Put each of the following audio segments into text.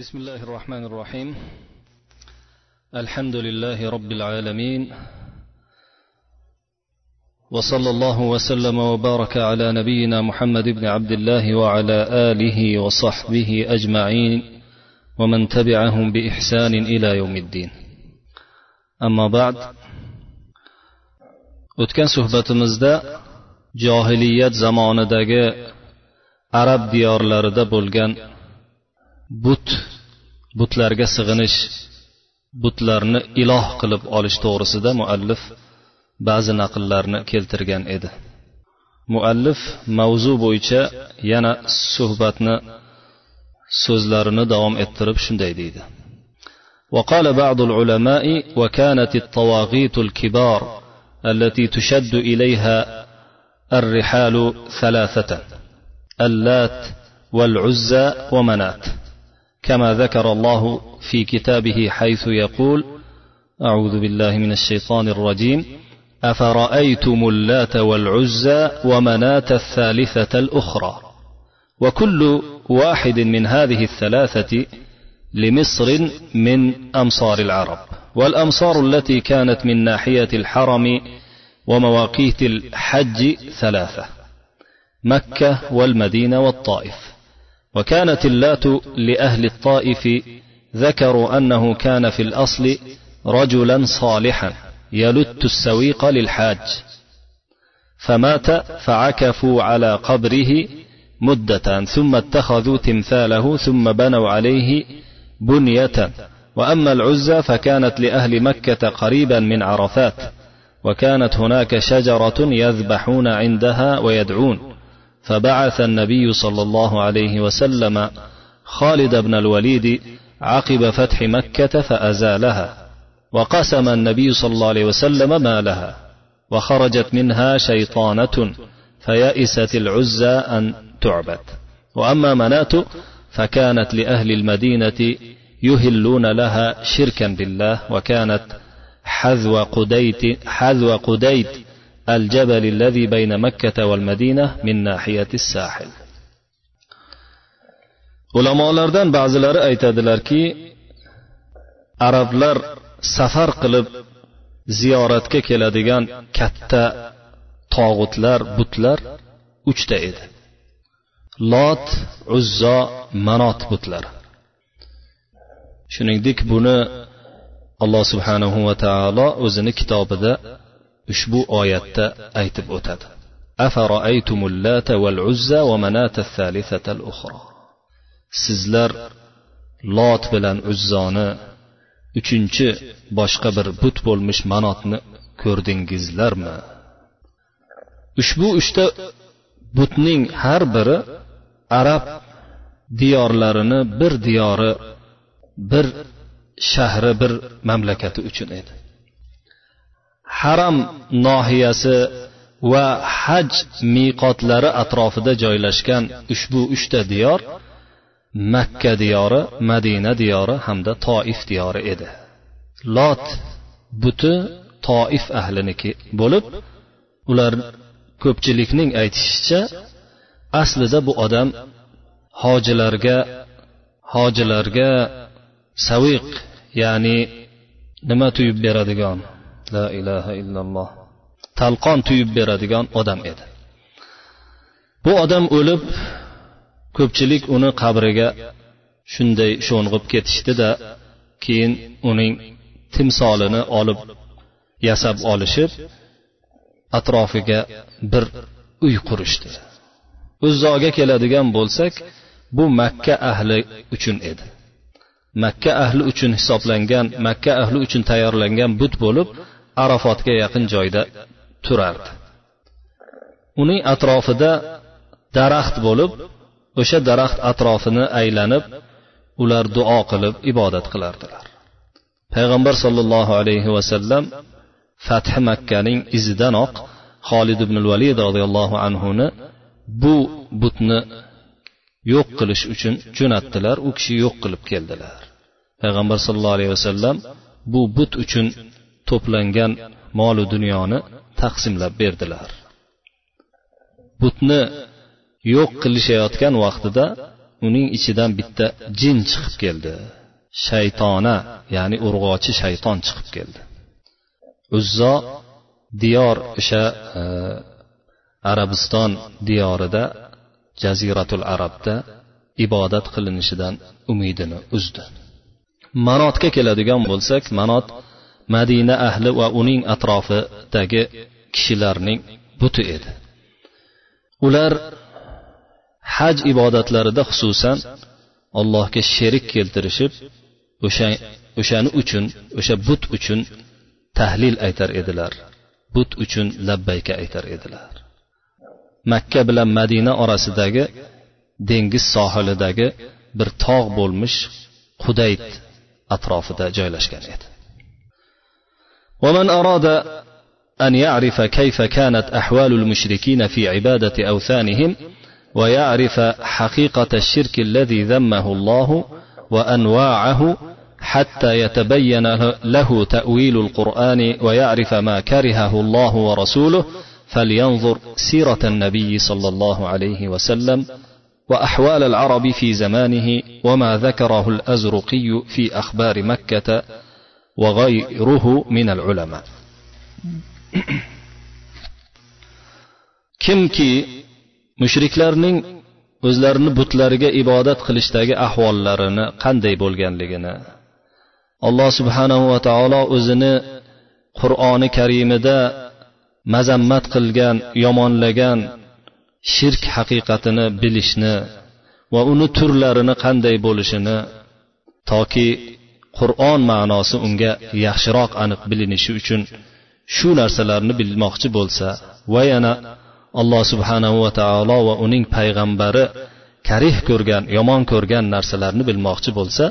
بسم الله الرحمن الرحيم. الحمد لله رب العالمين. وصلى الله وسلم وبارك على نبينا محمد بن عبد الله وعلى آله وصحبه أجمعين ومن تبعهم بإحسان إلى يوم الدين. أما بعد o'tgan suhbatimizda johiliyat zamonidagi arab diyorlarida bo'lgan but butlarga sig'inish butlarni iloh qilib olish to'g'risida muallif ba'zi naqllarni keltirgan edi muallif mavzu bo'yicha yana suhbatni so'zlarini davom ettirib shunday deydi وقال بعض العلماء وكانت الطواغيت الكبار التي تشد اليها الرحال ثلاثه اللات والعزى ومنات كما ذكر الله في كتابه حيث يقول أعوذ بالله من الشيطان الرجيم. أفرأيتم اللات والعزى ومناة الثالثة الأخرى؟ وكل واحد من هذه الثلاثة لمصر من أمصار العرب. والأمصار التي كانت من ناحية الحرم ومواقيت الحج ثلاثة مكة والمدينة والطائف. وكانت اللات لأهل الطائف ذكروا أنه كان في الأصل رجلا صالحا يلت السويق للحاج. فمات فعكفوا على قبره مدة ثم اتخذوا تمثاله ثم بنوا عليه بنية. وأما العزى فكانت لأهل مكة قريبا من عرفات وكانت هناك شجرة يذبحون عندها ويدعون. فبعث النبي صلى الله عليه وسلم خالد بن الوليد عقب فتح مكة فأزالها وقسم النبي صلى الله عليه وسلم مالها وخرجت منها شيطانة فيئست العزى أن تعبد. وأما مناة فكانت لأهل المدينة يهلون لها شركا بالله وكانت حذو قديت حذو قديت الجبل الذي بين مكة والمدينة من ناحية الساحل ulamolardan ba'zilari aytadilarki arablar safar qilib ziyoratga keladigan katta tog'utlar butlar uchta edi lot uzzo manot butlari shuningdek buni alloh subhanahu va taolo o'zini kitobida ushbu oyatda aytib o'tadi. Sizlar lot bilan uzzoni uchinchi boshqa bir but bo'lmish manotni ko'rdingizlarmi? Ushbu uchta butning har biri arab diyorlarini bir diyori bir shahri bir mamlakati uchun edi. Haram nohiyasi va haj miqotlari atrofida joylashgan ushbu uchta diyor makka diyori madina diyori hamda toif diyori edi. Lot buti toif ahliniki bo'lib ular ko'pchilikning aytishicha aslida bu odam hojilarga hojilarga saviq ya'ni nima tuyib beradigan la ilaha illalloh. Talqon tuyib beradigan odam edi. Bu odam o'lib ko'pchilik uni qabriga shunday sho'ng'ib ketishdida keyin uning timsolini olib yasab olishib atrofiga bir uy qurishdi. Uzzoga keladigan bo'lsak bu makka ahli uchun edi. Makka ahli uchun hisoblangan makka ahli uchun tayyorlangan but bo'lib arafotga yaqin joyda turardi. Uning atrofida daraxt bo'lib o'sha daraxt atrofini aylanib ular duo qilib ibodat qilardilar. Payg'ambar sollallohu alayhi vasallam fathi makkaning izidanoq xolid ibn valid roziyallohu anhuni bu butni yo'q qilish uchun jo'natdilar u kishi yo'q qilib keldilar. Payg'ambar sollallohu alayhi vasallam bu but uchun to'plangan molu dunyoni taqsimlab berdilar. Butni yo'q qilishayotgan vaqtida uning ichidan bitta jin chiqib keldi. Shaytona ya'ni urg'ochi shayton chiqib keldi. Uzzo diyor o'sha e, arabiston diyorida jaziratul arabda ibodat qilinishidan umidini uzdi. Manotga keladigan bo'lsak manot madina ahli va uning atrofidagi kishilarning buti edi. Ular haj ibodatlarida xususan allohga sherik keltirishib o'sha o'shani uchun o'sha but uchun tahlil aytar edilar. But uchun labbayka aytar edilar. Makka bilan madina orasidagi dengiz sohilidagi bir tog' bo'lmish qudayt atrofida joylashgan edi. ومن أراد أن يعرف كيف كانت أحوال المشركين في عبادة أوثانهم ويعرف حقيقة الشرك الذي ذمه الله وأنواعه حتى يتبين له تأويل القرآن ويعرف ما كرهه الله ورسوله فلينظر سيرة النبي صلى الله عليه وسلم وأحوال العرب في زمانه وما ذكره الأزرقي في أخبار مكة وغيره من العلماء kimki mushriklarning o'zlarini butlariga ibodat qilishdagi ahvollarini qanday bo'lganligini alloh subhanahu va taolo o'zini qur'oni karimida mazammat qilgan yomonlagan shirk haqiqatini bilishni va uni turlarini qanday bo'lishini toki qur'on ma'nosi unga yaxshiroq aniq bilinishi uchun shu narsalarni bilmoqchi bo'lsa va yana alloh subhanahu va taolo va uning payg'ambari karih ko'rgan yomon ko'rgan narsalarni bilmoqchi bo'lsa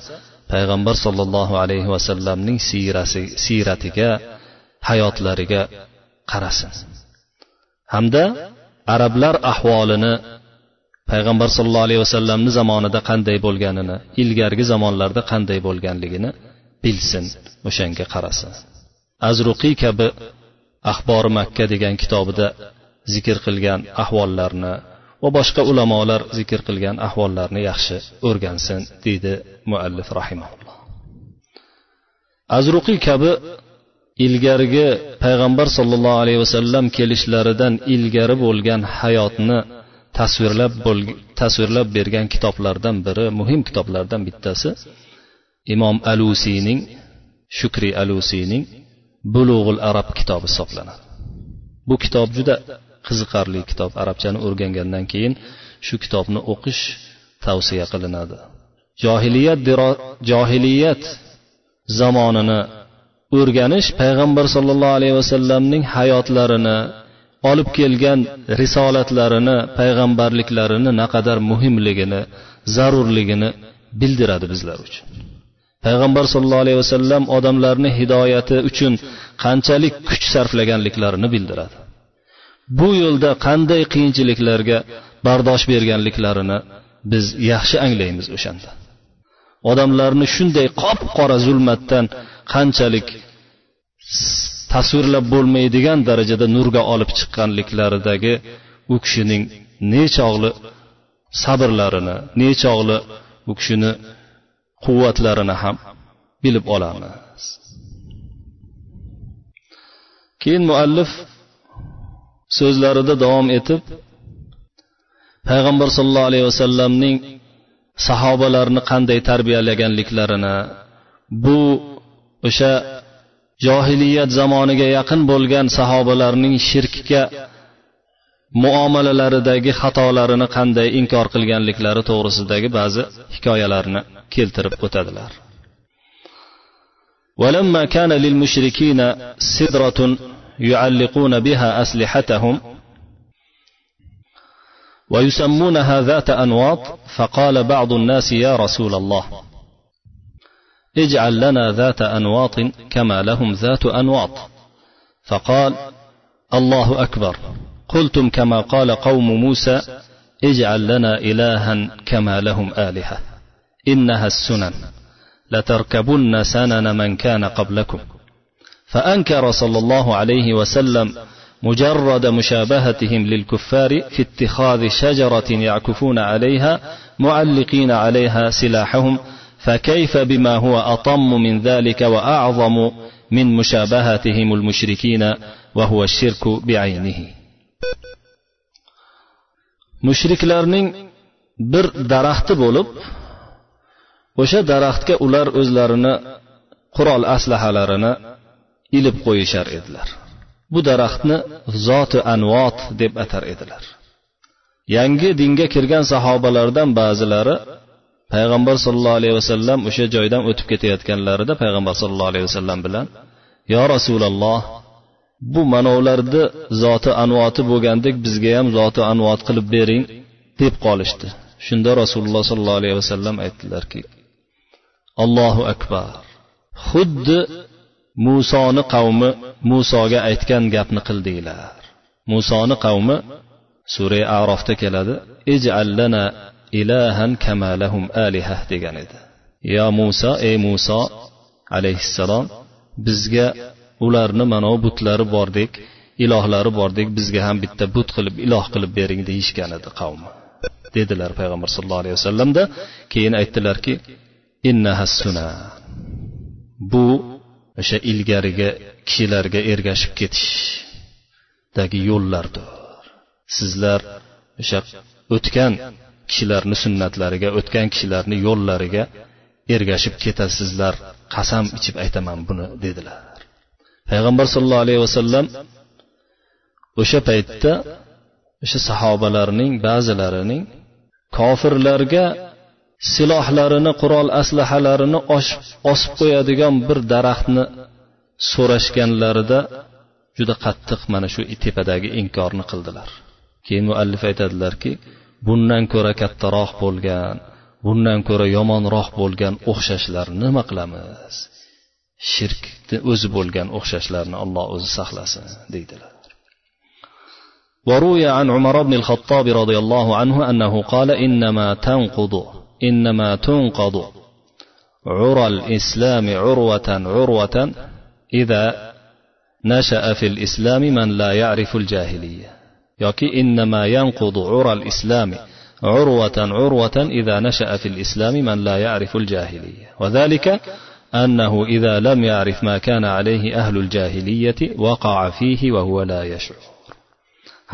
payg'ambar sollallohu alayhi vasallamning siyrasi siyratiga hayotlariga qarasin. Hamda arablar ahvolini payg'ambar sollallohu alayhi vasallamni zamonida qanday bo'lganini ilgargi zamonlarda qanday bo'lganligini bilsin o'shanga qarasin. Azruqiy kabi axbori makka degan kitobida zikr qilgan ahvollarni va boshqa ulamolar zikr qilgan ahvollarni yaxshi o'rgansin deydi muallif rahimaulloh azruqiy kabi ilgargi payg'ambar sollallohu alayhi vasallam kelishlaridan ilgari bo'lgan hayotni tasvirlab tasvirlab bergan kitoblardan biri muhim kitoblardan bittasi imom alusiyning shukri alusiyning bulug'ul arab kitobi hisoblanadi. Bu kitob juda qiziqarli kitob. Arabchani o'rgangandan keyin shu kitobni o'qish tavsiya qilinadi. Johiliyat johiliyat zamonini o'rganish payg'ambar sollallohu alayhi vasallamning hayotlarini olib kelgan risolatlarini payg'ambarliklarini naqadar muhimligini zarurligini bildiradi bizlar uchun. Payg'ambar sollallohu alayhi vasallam odamlarni hidoyati uchun qanchalik kuch sarflaganliklarini bildiradi. Bu yo'lda qanday qiyinchiliklarga bardosh berganliklarini biz yaxshi anglaymiz o'shanda. Odamlarni shunday qop qora zulmatdan qanchalik tasvirlab bo'lmaydigan darajada nurga olib chiqqanliklaridagi u kishining nechog'li sabrlarini nechog'li u kishini quvvatlarini ham bilib olamiz. Keyin muallif so'zlarida davom etib payg'ambar sollallohu alayhi vasallamning sahobalarni qanday tarbiyalaganliklarini bu o'sha johiliyat zamoniga yaqin bo'lgan sahobalarning shirkka muomalalaridagi xatolarini qanday inkor qilganliklari to'g'risidagi ba'zi hikoyalarni keltirib o'tadilar ولما كان للمشركين سدرة يعلقون بها أسلحتهم ويسمونها ذات أنواط فقال بعض الناس يا رسول الله اجعل لنا ذات أنواط كما لهم ذات أنواط. فقال الله أكبر. قلتم كما قال قوم موسى اجعل لنا إلها كما لهم آلهة. إنها السنن. لتركبن سنن من كان قبلكم. فأنكر صلى الله عليه وسلم مجرد مشابهتهم للكفار في اتخاذ شجرة يعكفون عليها معلقين عليها سلاحهم فكيف بما هو أطم من ذلك وأعظم من مشابهتهم المشركين وهو الشرك بعينه mushriklarning bir daraxti bo'lib o'sha daraxtga ular o'zlarini qurol aslahalarini ilib qo'yishar edilar bu daraxtni zoti anvot deb atar edilar yangi dinga kirgan sahobalardan ba'zilari payg'ambar sollallohu alayhi vasallam o'sha joydan o'tib ketayotganlarida payg'ambar sollallohu alayhi vasallam bilan yo rasululloh bu manovlarni zoti anvoti bo'lgandek bizga ham zoti anvot qilib bering deb qolishdi. Shunda rasululloh sollallohu alayhi vasallam aytdilarki allohu akbar. Xuddi musoni qavmi musoga aytgan gapni qildinglar musoni qavmi sura arofda keladi ijallana ilahan kamalahum aliha degan edi yo muso ey muso alayhissalom bizga ularni mana butlari bordek ilohlari bordek bizga ham bitta but qilib iloh qilib bering deyishgan edi qavmi dedilar payg'ambar sallallohu alayhi vasallamda keyin aytdilarki bu o'sha ilgarigi kishilarga ergashib ketishdagi yo'llardir sizlar o'sha o'tgan kishilarni sunnatlariga o'tgan kishilarni yo'llariga ergashib ketasizlar. Qasam ichib aytaman buni dedilar. Payg'ambar sollallohu alayhi vasallam o'sha paytda o'sha sahobalarning ba'zilarining kofirlarga silohlarini qurol aslahalarini osib qo'yadigan bir daraxtni so'rashganlarida juda qattiq mana shu tepadagi inkorni qildilar. Keyin muallif aytadilarki bundan ko'ra kattaroq bo'lgan bundan ko'ra yomonroq bo'lgan o'xshashlarni nima qilamiz shirkni o'zi bo'lgan o'xshashlarni alloh o'zi saqlasin deydilar وروي عن عمر بن الخطاب رضي الله عنه أنه قال إنما تنقض إنما تنقض عرى الإسلام عروة عروة إذا نشأ في الإسلام من لا يعرف الجاهلية يكي إنما ينقض عرى الإسلام عروة عروة إذا نشأ في الإسلام من لا يعرف الجاهلية وذلك أنه إذا لم يعرف ما كان عليه أهل الجاهلية وقع فيه وهو لا يشعر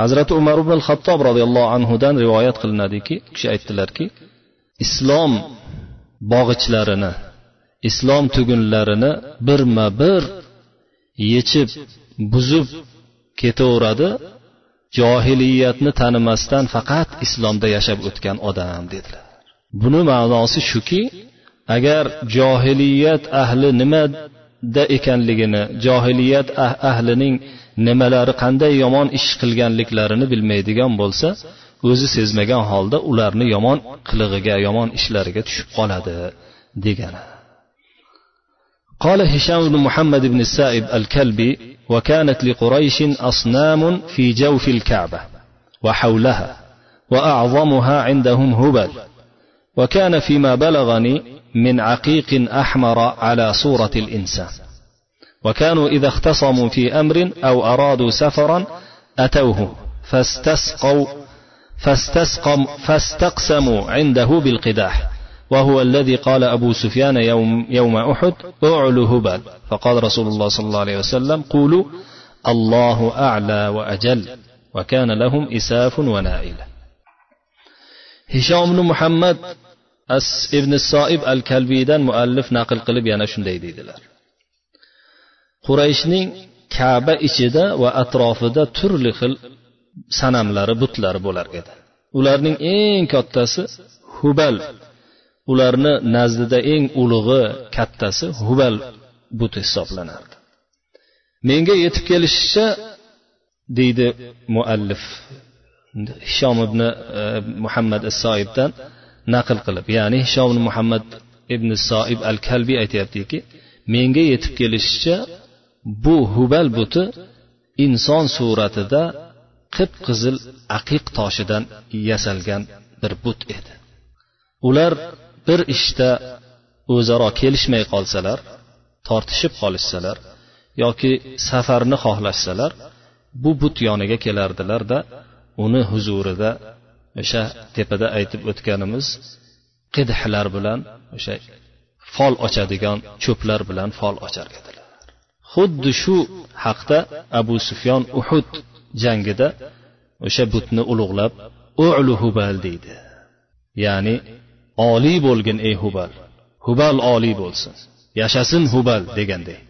hazrati umar ibn xattob roziyallohu anhudan rivoyat qilinadiki kishi aytdilarki islom bog'ichlarini islom tugunlarini birma bir yechib buzib ketaveradi johiliyatni tanimasdan faqat islomda yashab o'tgan odam dedilar. Buni ma'nosi shuki agar johiliyat ahli nimada ekanligini johiliyat ah-, ahlining nimalari qanday yomon ish qilganliklarini bilmaydigan bo'lsa o'zi sezmagan holda ularni yomon qilig'iga yomon ishlariga tushib qoladi degani. قال هشام بن محمد بن السائب الكلبي وكانت لقريش أصنام في جوف الكعبة وحولها وأعظمها عندهم هبل. وكان فيما بلغني من عقيق أحمر على صورة الإنسان. وكانوا إذا اختصموا في أمر أو أرادوا سفرا أتوه فاستسقوا فاستسقم فاستقسموا عنده بالقداح. وهو الذي قال أبو سفيان يوم, يوم أحد أعلو هبال فقال رسول الله صلى الله عليه وسلم قولوا الله أعلى وأجل وكان لهم إساف ونائلة هشام بن محمد as ibn soib al kalbiydan muallif naql qilib yana shunday deydilar qurayshning kaba ichida va atrofida turli xil sanamlari butlari bo'lar edi ularning eng kattasi hubal Ularni nazdida eng ulug'i kattasi hubal buti hisoblanardi. Menga yetib kelishicha deydi muallif hishom ibn e, muhammad issoibdan naql qilib. Ya'ni hishom ibn muhammad ibn soib al kalbiy aytyaptiki menga yetib kelishicha bu hubal buti inson suratida qip qizil aqiq toshidan yasalgan bir but edi. Ular bir ishda o'zaro kelishmay qolsalar tortishib qolishsalar yoki safarni xohlashsalar bu but yoniga kelardilarda uni huzurida o'sha tepada aytib o'tganimiz qidhlar bilan o'sha fol ochadigan cho'plar bilan fol ochar edilar. Xuddi shu haqda abu sufyon uhud jangida o'sha butni ulug'lab uluhubal deydi. Ya'ni oliy bo'lgin ey hubal hubal oliy bo'lsin yashasin hubal deganday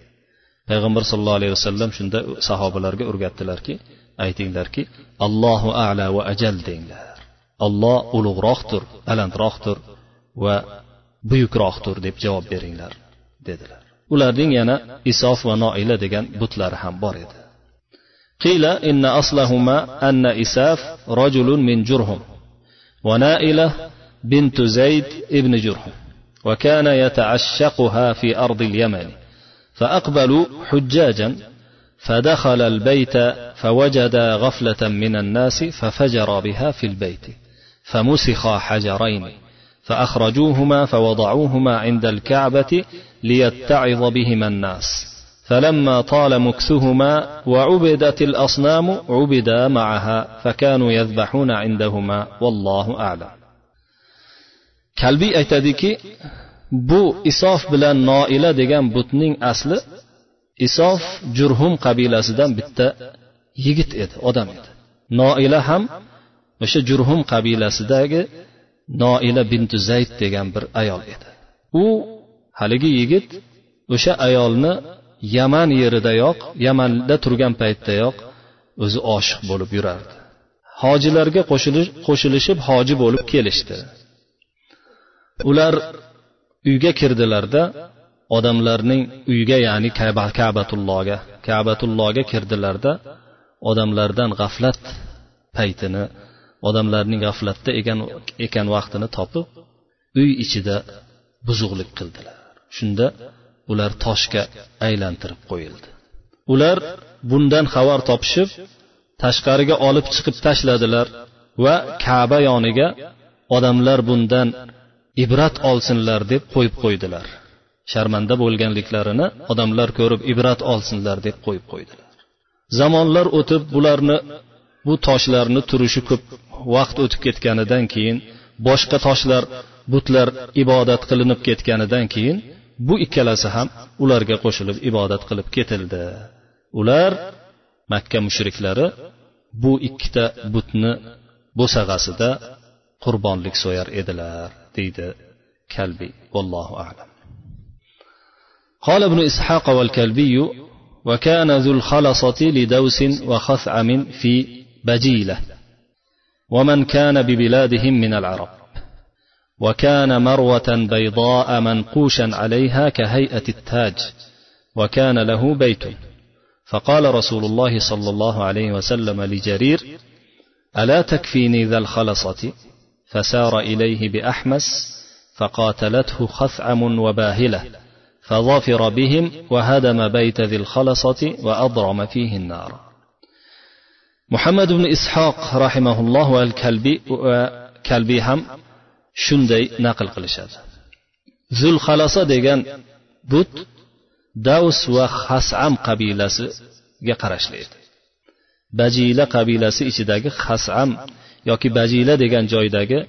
payg'ambar sallallohu alayhi vasallam shunda sahobalarga o'rgatdilarki aytinglarki allohu ala va ajal denglar olloh ulug'roqdir balandroqdir va buyukroqdir deb javob beringlar dedilar ularning yana isof va noila degan butlari ham bor edi قيل إن أصلهما أن إساف رجل من جرهم ونائلة بنت زيد ابن جرهم وكان يتعشقها في أرض اليمن فأقبلوا حجاجا فدخل البيت فوجد غفلة من الناس ففجر بها في البيت فمسخا حجرين فأخرجوهما فوضعوهما عند الكعبة ليتعظ بهما الناس فلما طال مكثهما وعبدت الأصنام عبدا معها فكانوا يذبحون عندهما والله أعلم. Kalbiy aytadiki bu isof bilan noila degan butning asli isof jurhum qabilasidan bitta yigit edi odam edi. Noila ham o'sha jurhum qabilasidagi noila bintu zayd degan bir ayol edi. U haligi yigit o'sha ayolni yaman yeridayoq yamanda turgan paytdayoq o'zi oshiq bo'lib yurardi. Hojilarga qo'shilishib hoji bo'lib kelishdi. Ular uyga kirdilarda odamlarning uyga ya'ni kabatullohga kabatullohga kirdilarda odamlardan g'aflat paytini odamlarning g'aflatda ekan ekan vaqtini topib uy ichida buzuqlik qildilar. Shunda ular toshga aylantirib qo'yildi. Ular bundan xabar topishib tashqariga olib chiqib tashladilar va kaba yoniga odamlar bundan ibrat olsinlar deb qo'yib qo'ydilar. Sharmanda bo'lganliklarini odamlar ko'rib ibrat olsinlar deb qo'yib qo'ydilar. Zamonlar o'tib bularni bu toshlarni turishi ko'p vaqt o'tib ketganidan keyin boshqa toshlar butlar ibodat qilinib ketganidan keyin bu ikkalasi ham ularga qo'shilib ibodat qilib ketildi. Ular makka mushriklari bu ikkita butni bo'sag'asida qurbonlik so'yar edilar. Deydi kalbiy vallohu alam قال ابن إسحاق والكلبي وكان ذو الخلصة لدوس وخثعم في بجيلة ومن كان ببلادهم من العرب وكان مروة بيضاء منقوشا عليها كهيئة التاج وكان له بيت. فقال رسول الله صلى الله عليه وسلم لجرير ألا تكفيني ذا الخلصة؟ فسار إليه بأحمس فقاتلته خثعم وباهلة فظفر بهم وهدم بيت ذي الخلصة وأضرم فيه النار. محمد بن إسحاق رحمه الله والكلبي وكلبي هم shunday naql qilishadi zulxalasa degan but davs va hasam qabilasiga qarashli edi bajila qabilasi ichidagi hasam yoki bajila degan joydagi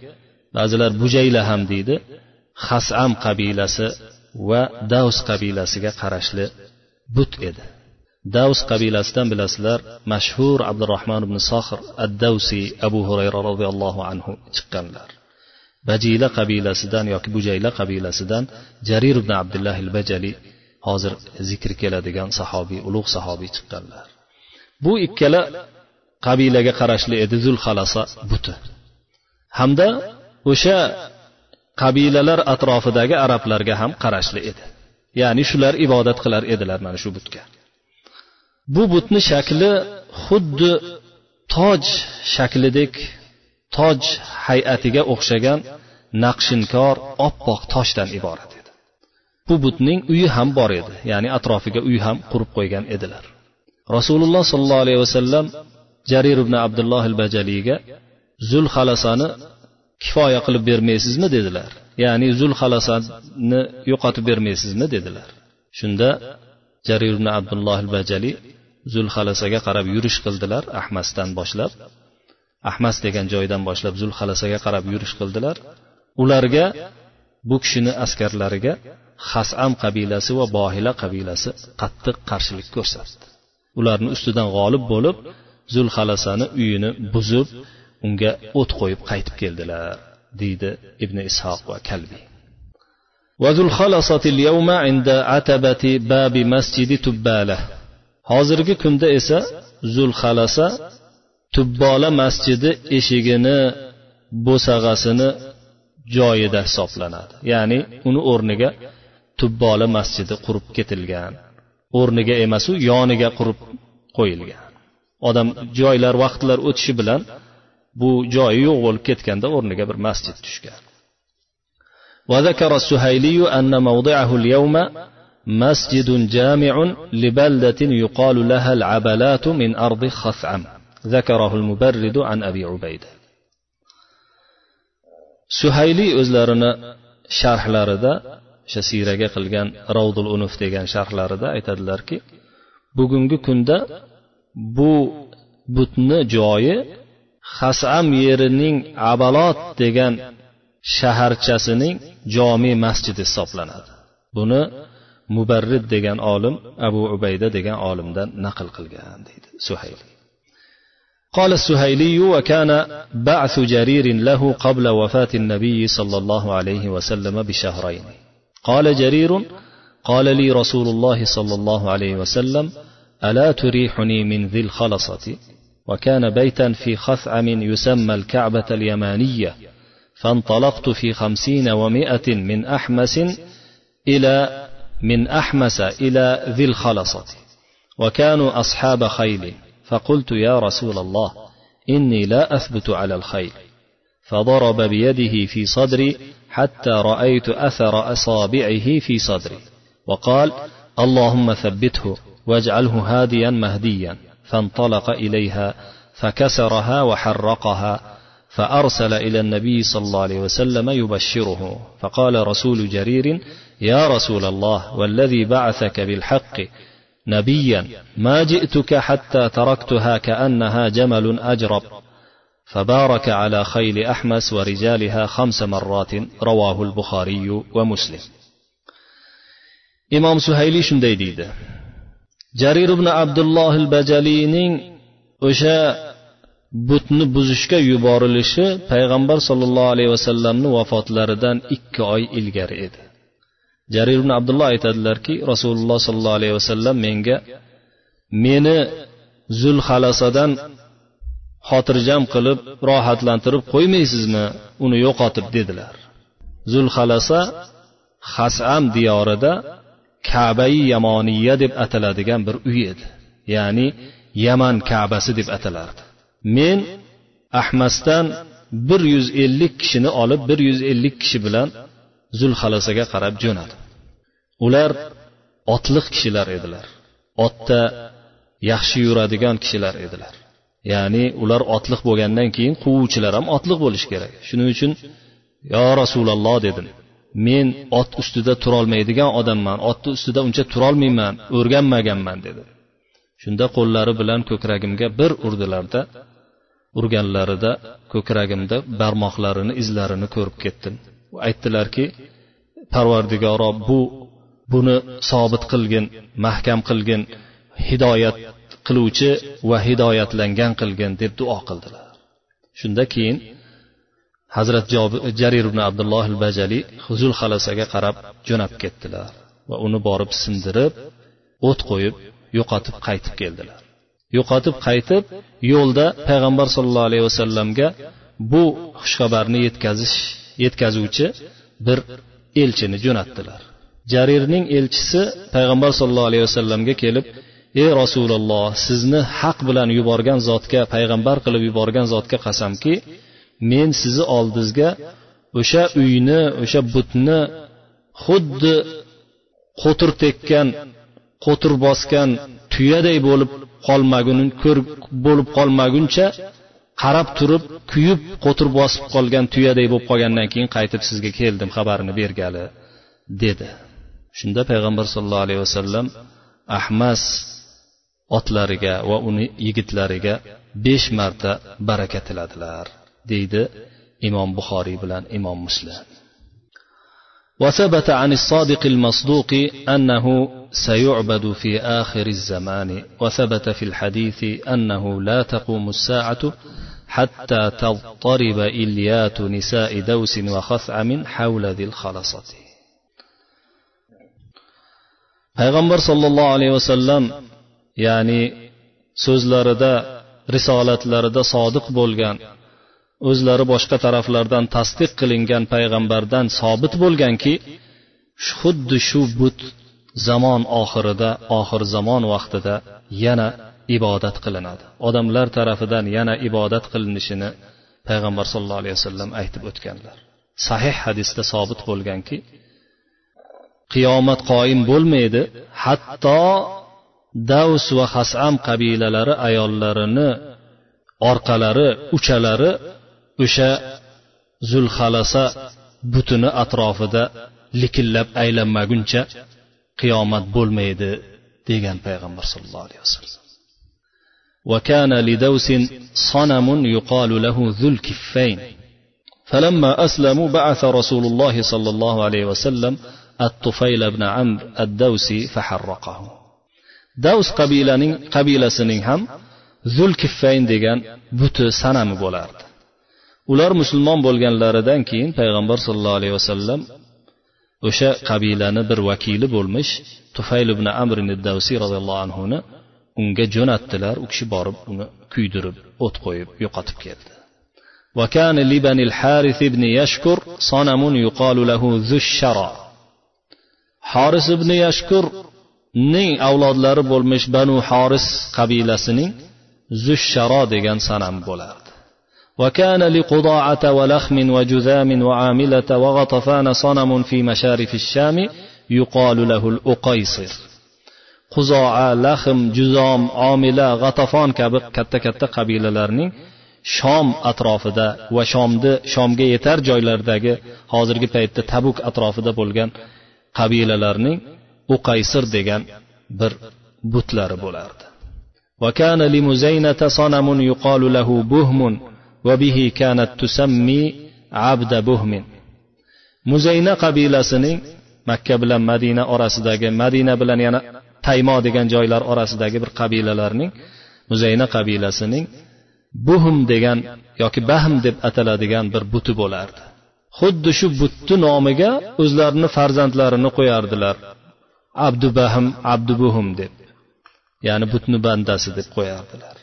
ba'zilar bujayla ham deydi hasam qabilasi va davs qabilasiga qarashli but edi. Davs qabilasidan bilasizlar mashhur abdurahmon ibn sohir ad davsiy abu hurayra roziyallohu anhu chiqqanlar. Bajila qabilasidan yoki bujayla qabilasidan jarir ibn abdulloh il bajali hozir zikr keladigan sahobiy ulug' sahobiy chiqqanlar. Bu ikkala qabilaga qarashli edi zulxalasa buti. Hamda o'sha qabilalar atrofidagi arablarga ham qarashli edi. Ya'ni shular ibodat qilar edilar mana shu butga. Bu butni shakli xuddi toj shaklidek toj hay'atiga o'xshagan naqshinkor oppoq toshdan iborat edi. Bu butning uyi ham bor edi ya'ni atrofiga uy ham qurib qo'ygan edilar. Rasululloh sollallohu alayhi vasallam jarir ibn abdulloh al bajaliyga zul xalasani kifoya qilib bermaysizmi dedilar. Ya'ni zul xalasani yo'qotib bermaysizmi dedilar. Shunda jarir ibn abdulloh al bajali zulhalasaga qarab yurish qildilar ahmasdan boshlab. Ahmas degan joydan boshlab zulhalasaga qarab yurish qildilar. Ularga bu kishini askarlariga hasam qabilasi va bohila qabilasi qattiq qarshilik ko'rsatdi. Ularni ustidan g'olib bo'lib zulhalasani uyini buzib unga o't qo'yib qaytib keldilar deydi ibn ishoq va kalbiy hozirgi kunda esa zulhalasa tubbola masjidi eshigini bo'sag'asini joyida hisoblanadi. Ya'ni uni o'rniga tubbola masjidi qurib ketilgan. O'rniga emasu yoniga qurib qo'yilgan. odam joylar vaqtlar o'tishi bilan bu joyi yo'q bo'lib ketganda o'rniga bir masjid tushgan وذكر السهيلي أن موضعه اليوم مسجد جامع لبلدة يقال لها العبلات من أرض خثعم ذكره المبرد عن أبي عبيدة suhayli o'zlarini sharhlarida o'sha siyraga qilgan ravdul unuf degan sharhlarida aytadilarki bugungi kunda bu butni joyi hasam yerining abalot degan shaharchasining jomi masjidi hisoblanadi buni mubarrid degan olim abu ubayda degan olimdan naql qilgan deydi suhayli قال السهيلي وكان بعث جرير له قبل وفاة النبي صلى الله عليه وسلم بشهرين قال جرير قال لي رسول الله صلى الله عليه وسلم ألا تريحني من ذي الخلصة؟ وكان بيتا في خثعم يسمى الكعبة اليمانية فانطلقت في خمسين ومائة من أحمس إلى من أحمس إلى ذي الخلصة. وكانوا أصحاب خيل فقلت يا رسول الله إني لا أثبت على الخيل. فضرب بيده في صدري حتى رأيت أثر أصابعه في صدري وقال اللهم ثبته. واجعله هاديا مهديا. فانطلق إليها فكسرها وحرقها فأرسل إلى النبي صلى الله عليه وسلم يبشره. فقال رسول جرير يا رسول الله والذي بعثك بالحق نبيا ما جئتك حتى تركتها كأنها جمل أجرب. فبارك على خيل أحمس ورجالها خمس مرات رواه البخاري ومسلم. إمام سهيلي شندي ديده jarir ibn abdulloh bajaliyning o'sha butni buzishga yuborilishi payg'ambar sollallohu alayhi vasallamni vafotlaridan ikki oy ilgari edi. Jarir ibn abdulloh aytadilarki rasululloh sollallohu alayhi vasallam menga meni zulhalasadan xotirjam qilib rohatlantirib qo'ymaysizmi uni yo'qotib dedilar. Zulhalasa hasam diyorida kabai yamoniya deb ataladigan bir uy edi. Ya'ni yaman kabasi deb atalardi. Men ahmasdan bir yuz ellik kishini olib bir yuz ellik kishi bilan zulhalasaga qarab jo'nadim. Ular otliq kishilar edilar. Otda yaxshi yuradigan kishilar edilar. Ya'ni ular otliq bo'lgandan keyin quvuvchilar ham otliq bo'lishi kerak. Shuning uchun yo rasululloh dedim. Men ot ustida turolmaydigan odamman otni ustida uncha turolmayman o'rganmaganman dedi. Shunda qo'llari bilan ko'kragimga bir urdilarda urganlarida ko'kragimda barmoqlarini izlarini ko'rib ketdim. Aytdilarki parvardigoro bu buni sobit qilgin mahkam qilgin hidoyat qiluvchi va hidoyatlangan qilgin deb duo qildilar. Shunda keyin hazrat jarir ibn abdulloh al bajali huzul xalasaga qarab jo'nab ketdilar va uni borib sindirib o't qo'yib yo'qotib qaytib keldilar. Yo'qotib qaytib yo'lda payg'ambar sollallohu alayhi vasallamga bu xushxabarni yetkazish yetkazuvchi bir elchini jo'natdilar. Jarirning elchisi payg'ambar sollallohu alayhi vasallamga kelib ey rasululloh sizni haq bilan yuborgan zotga payg'ambar qilib yuborgan zotga qasamki men sizni oldingizga o'sha uyni o'sha butni xuddi qo'tir tekkan qo'tir bosgan tuyaday bo'lib qolmagun bo'lib qolmaguncha qarab turib kuyib qo'tir bosib qolgan tuyaday bo'lib qolgandan keyin qaytib sizga keldim xabarini bergali dedi. Shunda payg'ambar sollallohu alayhi vasallam ahmas otlariga va uni yigitlariga besh marta baraka tiladilar. Deydi imom buxoriy bilan imom muslim. وثبت عن الصادق المصدوق انه سيعبد في اخر الزمان وثبت في الحديث انه لا تقوم الساعة حتى تضطرب اليات نساء دوس وخثعم حول ذي الخلصه payg'ambar sollallohu alayhi vasallam ya'ni so'zlarida risolatlarida sodiq bo'lgan o'zlari boshqa taraflardan tasdiq qilingan payg'ambardan sobit bo'lganki xuddi shu but zamon oxirida oxir zamon vaqtida yana ibodat qilinadi. Odamlar tarafidan yana ibodat qilinishini payg'ambar sollallohu alayhi vasallam aytib o'tganlar. Sahih hadisda sobit bo'lganki qiyomat qoyim bo'lmaydi hatto davs va hasam qabilalari ayollarini orqalari uchalari o'sha zulxalasa butuni atrofida likillab aylanmaguncha qiyomat bo'lmaydi degan payg'ambar sallallohu alayhi vasallam وكان لدوس صنم يقال له ذو الكفين فلما أسلموا بعث رسول الله صلى الله عليه وسلم الطفيل بن عمرو الدوسي فحرقه دوس قبيلة قبيلة سنين هم ذو الكفين degan buti sanami bo'lardi ular musulmon bo'lganlaridan keyin payg'ambar sollallohu alayhi vasallam o'sha qabilani bir vakili bo'lmish tufayl ibn amr davsiy roziyallohu anhuni unga jo'natdilar u kishi borib uni kuydirib o't qo'yib yo'qotib keldi وكان لبن الحارث بن يشكر صنم يقال له ذو الشرى حارس بن يشكر ning avlodlari bo'lmish banu horis qabilasining zushsharo degan sanam bo'lardi وكان لقضاعة ولخم وجذام وعاملة وغطفان صنم في مشارف الشام يقال له الأقيصر quzoa lahm juzom omila g'atafon kabi katta katta qabilalarning shom atrofida va shomni shomga yetar joylardagi hozirgi paytda tabuk atrofida bo'lgan qabilalarning uqaysir degan bir butlari bo'lardi وكان لمزينة صنم يقال له بهم وبه كانت تسمي عبد بهم muzayna qabilasining makka bilan madina orasidagi madina bilan yana taymo degan joylar orasidagi bir qabilalarning muzayna qabilasining buhum degan yoki bahm deb ataladigan bir buti bo'lardi xuddi shu butni nomiga o'zlarini farzandlarini qo'yardilar abdubahm abdubuhum deb ya'ni butni bandasi deb qo'yardilar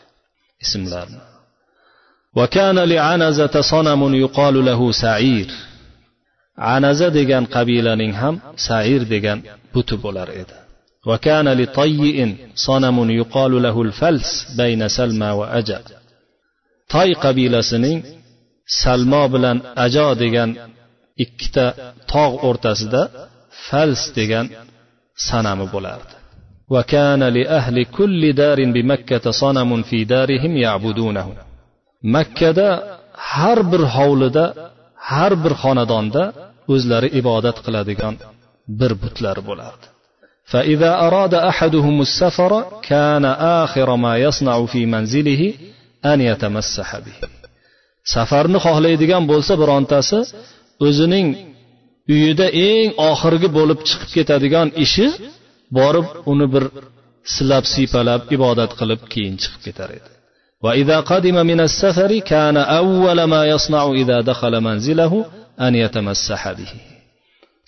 ismlarni وكان لعنزة صنم يقال له سعير anaza degan qabilaning ham sair degan buti bo'lar edi وكان لطيء صنم يقال له الفلس بين سلمى وأجا toy qabilasining salmo bilan ajo degan ikkita tog' o'rtasida fals degan sanami bo'lardi وكان لأهل كل دار بمكة صنم في دارهم يعبدونه makkada har bir hovlida har bir xonadonda o'zlari ibodat qiladigan bir butlari bo'lardi فإذا أراد أحدهم السفر كان آخر ما يصنع في منزله أن يتمسح به safarni xohlaydigan bo'lsa birontasi o'zining uyida eng oxirgi bo'lib chiqib ketadigan ishi borib uni bir silab siypalab ibodat qilib keyin chiqib ketar edi وإذا قدم من السفر كان أول ما يصنع إذا دخل منزله أن يتمسح به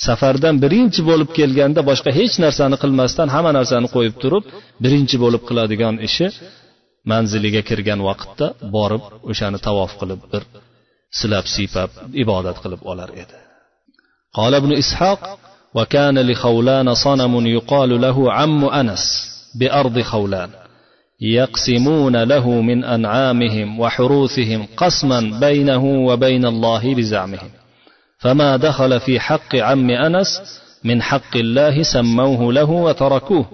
safardan birinchi bo'lib kelganda boshqa hech narsani qilmasdan hamma narsani qo'yib turib birinchi bo'lib qiladigan ishi manziliga kirgan vaqtda borib o'shani tavof qilib bir silab siypab ibodat qilib olar edi قال ابن إسحاق وكان لخولان صنم يقال له عم أنس بأرض خولان يقسمون له من أنعامهم وحروثهم قسما بينه وبين الله بزعمهم. فما دخل في حق عم أنس من حق الله سموه له وتركوه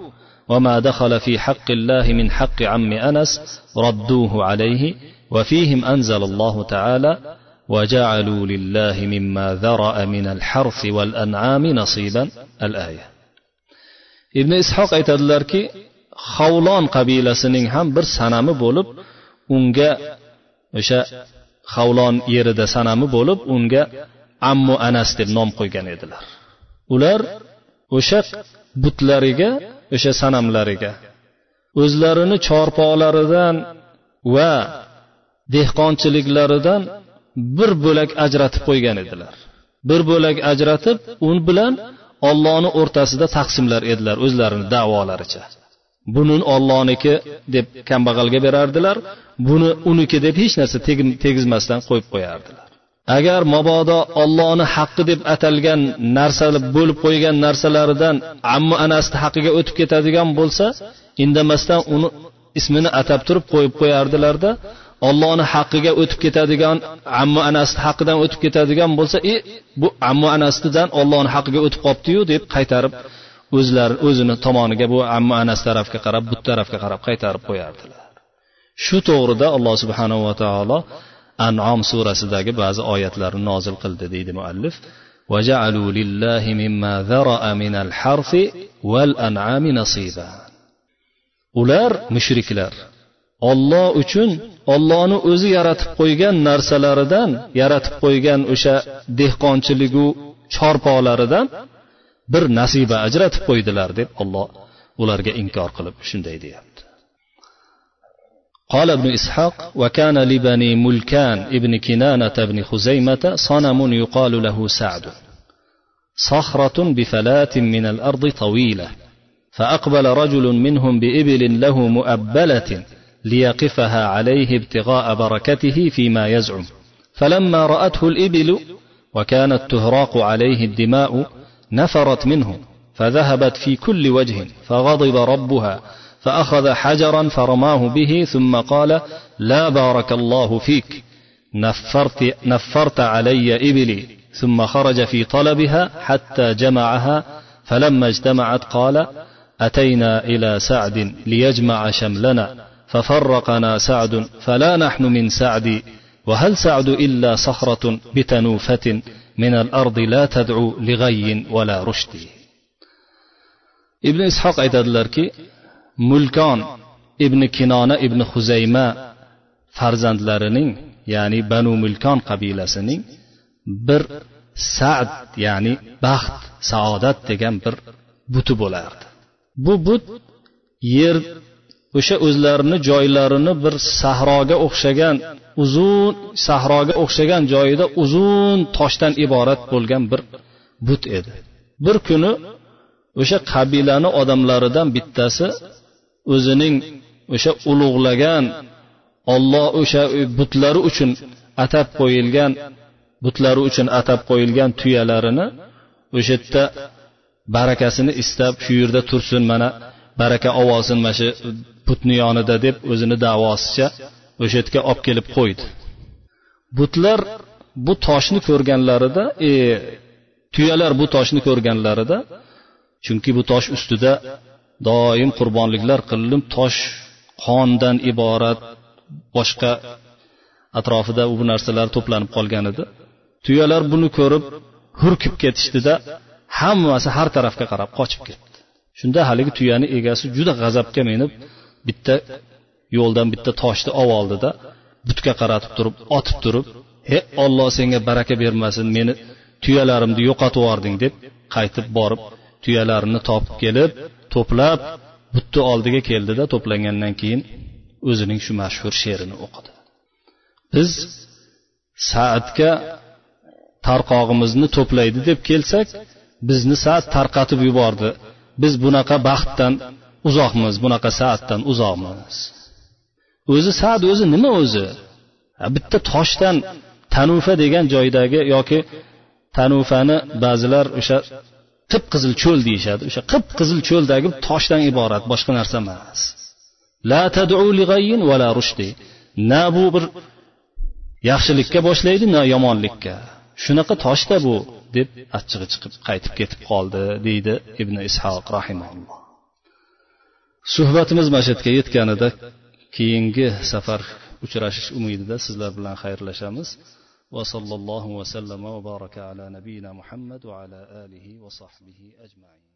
وما دخل في حق الله من حق عم أنس ردوه عليه وفيهم أنزل الله تعالى وجعلوا لله مما ذرأ من الحرث والأنعام نصيبا. الآية. ابن إسحاق aytadilarki havlon qabilasining ham bir sanami bo'lib unga o'sha havlon yerida sanami bo'lib unga ammu anas deb nom qo'ygan edilar. Ular o'sha butlariga o'sha sanamlariga o'zlarini chorpoqlaridan va dehqonchiliklaridan bir bo'lak ajratib qo'ygan edilar. Bir bo'lak ajratib un bilan ollohni o'rtasida taqsimlar edilar o'zlarini davolaricha. Buni ollohniki deb kambag'alga berardilar. Buni uniki deb hech narsa tegizmasdan qo'yib qo'yardilar. Agar mabodo ollohni haqqi deb atalgan narsa bo'lib qo'ygan narsalaridan ammo anasini haqqiga o'tib ketadigan bo'lsa indamasdan uni ismini atab turib qo'yib qo'yardilarda ollohni haqqiga o'tib ketadigan ammo anasni haqqidan o'tib ketadigan bo'lsa e bu ammo anasidan ollohni haqqiga o'tib qolibdiyu deb qaytarib o'zlari o'zini tomoniga bu ammo anas tarafga qarab bu tarafga qarab qaytarib qo'yardilar shu to'g'rida alloh subhanava taolo anom surasidagi ba'zi oyatlarni nozil qildi deydi muallif وجعلوا لله مما ذرأ من الحرث والأنعام نصيبا ular mushriklar olloh uchun ollohni o'zi yaratib qo'ygan narsalaridan yaratib qo'ygan o'sha dehqonchiligu chorpoqlaridan bir nasiba ajratib qo'ydilar deb olloh ularga inkor qilib shunday deyapti. قال ابن إسحاق وكان لبني ملكان ابن كنانة بن خزيمة صنم يقال له سعد صخرة بفلاة من الأرض طويلة فأقبل رجل منهم بإبل له مؤبلة ليقفها عليه ابتغاء بركته فيما يزعم فلما رأته الإبل وكانت تهراق عليه الدماء نفرت منه فذهبت في كل وجه فغضب ربها فأخذ حجرا فرماه به ثم قال لا بارك الله فيك نفرت, نفرت علي إبلي. ثم خرج في طلبها حتى جمعها فلما اجتمعت قال أتينا إلى سعد ليجمع شملنا ففرقنا سعد فلا نحن من سعد وهل سعد إلا صخرة بتنوفة؟ من الأرض لا تدعو لغي ولا رشد ابن إسحاق aytadilarki mulkon ibn kinona ibn huzayma farzandlarining ya'ni banu mulkon qabilasining bir sad ya'ni baxt saodat degan bir buti bo'lardi bu but yer o'sha o'zlarini joylarini bir sahroga o'xshagan uzun sahroga o'xshagan joyida uzun toshdan iborat bo'lgan bir but edi. Bir kuni o'sha qabilani odamlaridan bittasi o'zining o'sha ulug'lagan olloh o'sha butlari uchun atab qo'yilgan butlari uchun atab qo'yilgan tuyalarini o'sha yerda barakasini istab shu yerda tursin mana baraka olsin mana shu butni yonida deb o'zini davosicha o'sha yerga olib kelib qo'ydi. Butlar bu toshni ko'rganlarida e, tuyalar bu toshni ko'rganlarida chunki bu tosh ustida doim qurbonliklar qilinib tosh qondan iborat boshqa atrofida bu narsalar to'planib qolgan edi. Tuyalar buni ko'rib hurkib ketishdida hammasi har tarafga qarab qochib ketdi. Shunda haligi tuyani egasi juda g'azabga minib bitta yo'ldan bitta toshni olib oldida butga qaratib turib otib turib he olloh senga baraka bermasin meni tuyalarimni yo'qotib yubording deb qaytib borib tuyalarini topib kelib to'plab butni oldiga keldida to'plangandan keyin o'zining shu mashhur she'rini o'qidi. Biz saatga tarqog'imizni to'playdi deb kelsak bizni saat tarqatib yubordi. Biz bunaqa baxtdan uzoqmiz bunaqa saatdan uzoqmiz. O'zi sad o'zi nima o'zi? Bitta toshdan tanufa degan joydagi yoki tanufani ba'zilar o'sha qip qizil cho'l deyishadi. O'sha qip qizil cho'ldagi toshdan iborat boshqa narsa emas. La va la rushdi. Na bu bir yaxshilikka boshlaydi na yomonlikka. Shunaqa toshda bu deb achchig'i chiqib qaytib ketib qoldi deydi ibn ishoq rahimaulloh suhbatimiz mana shu yerga yetganida keyingi safar uchrashish umidida sizlar bilan xayrlashamiz. Va sallallohu vasallama va baraka ala nabiyina muhammad va ala alihi va sahbihi ajmain.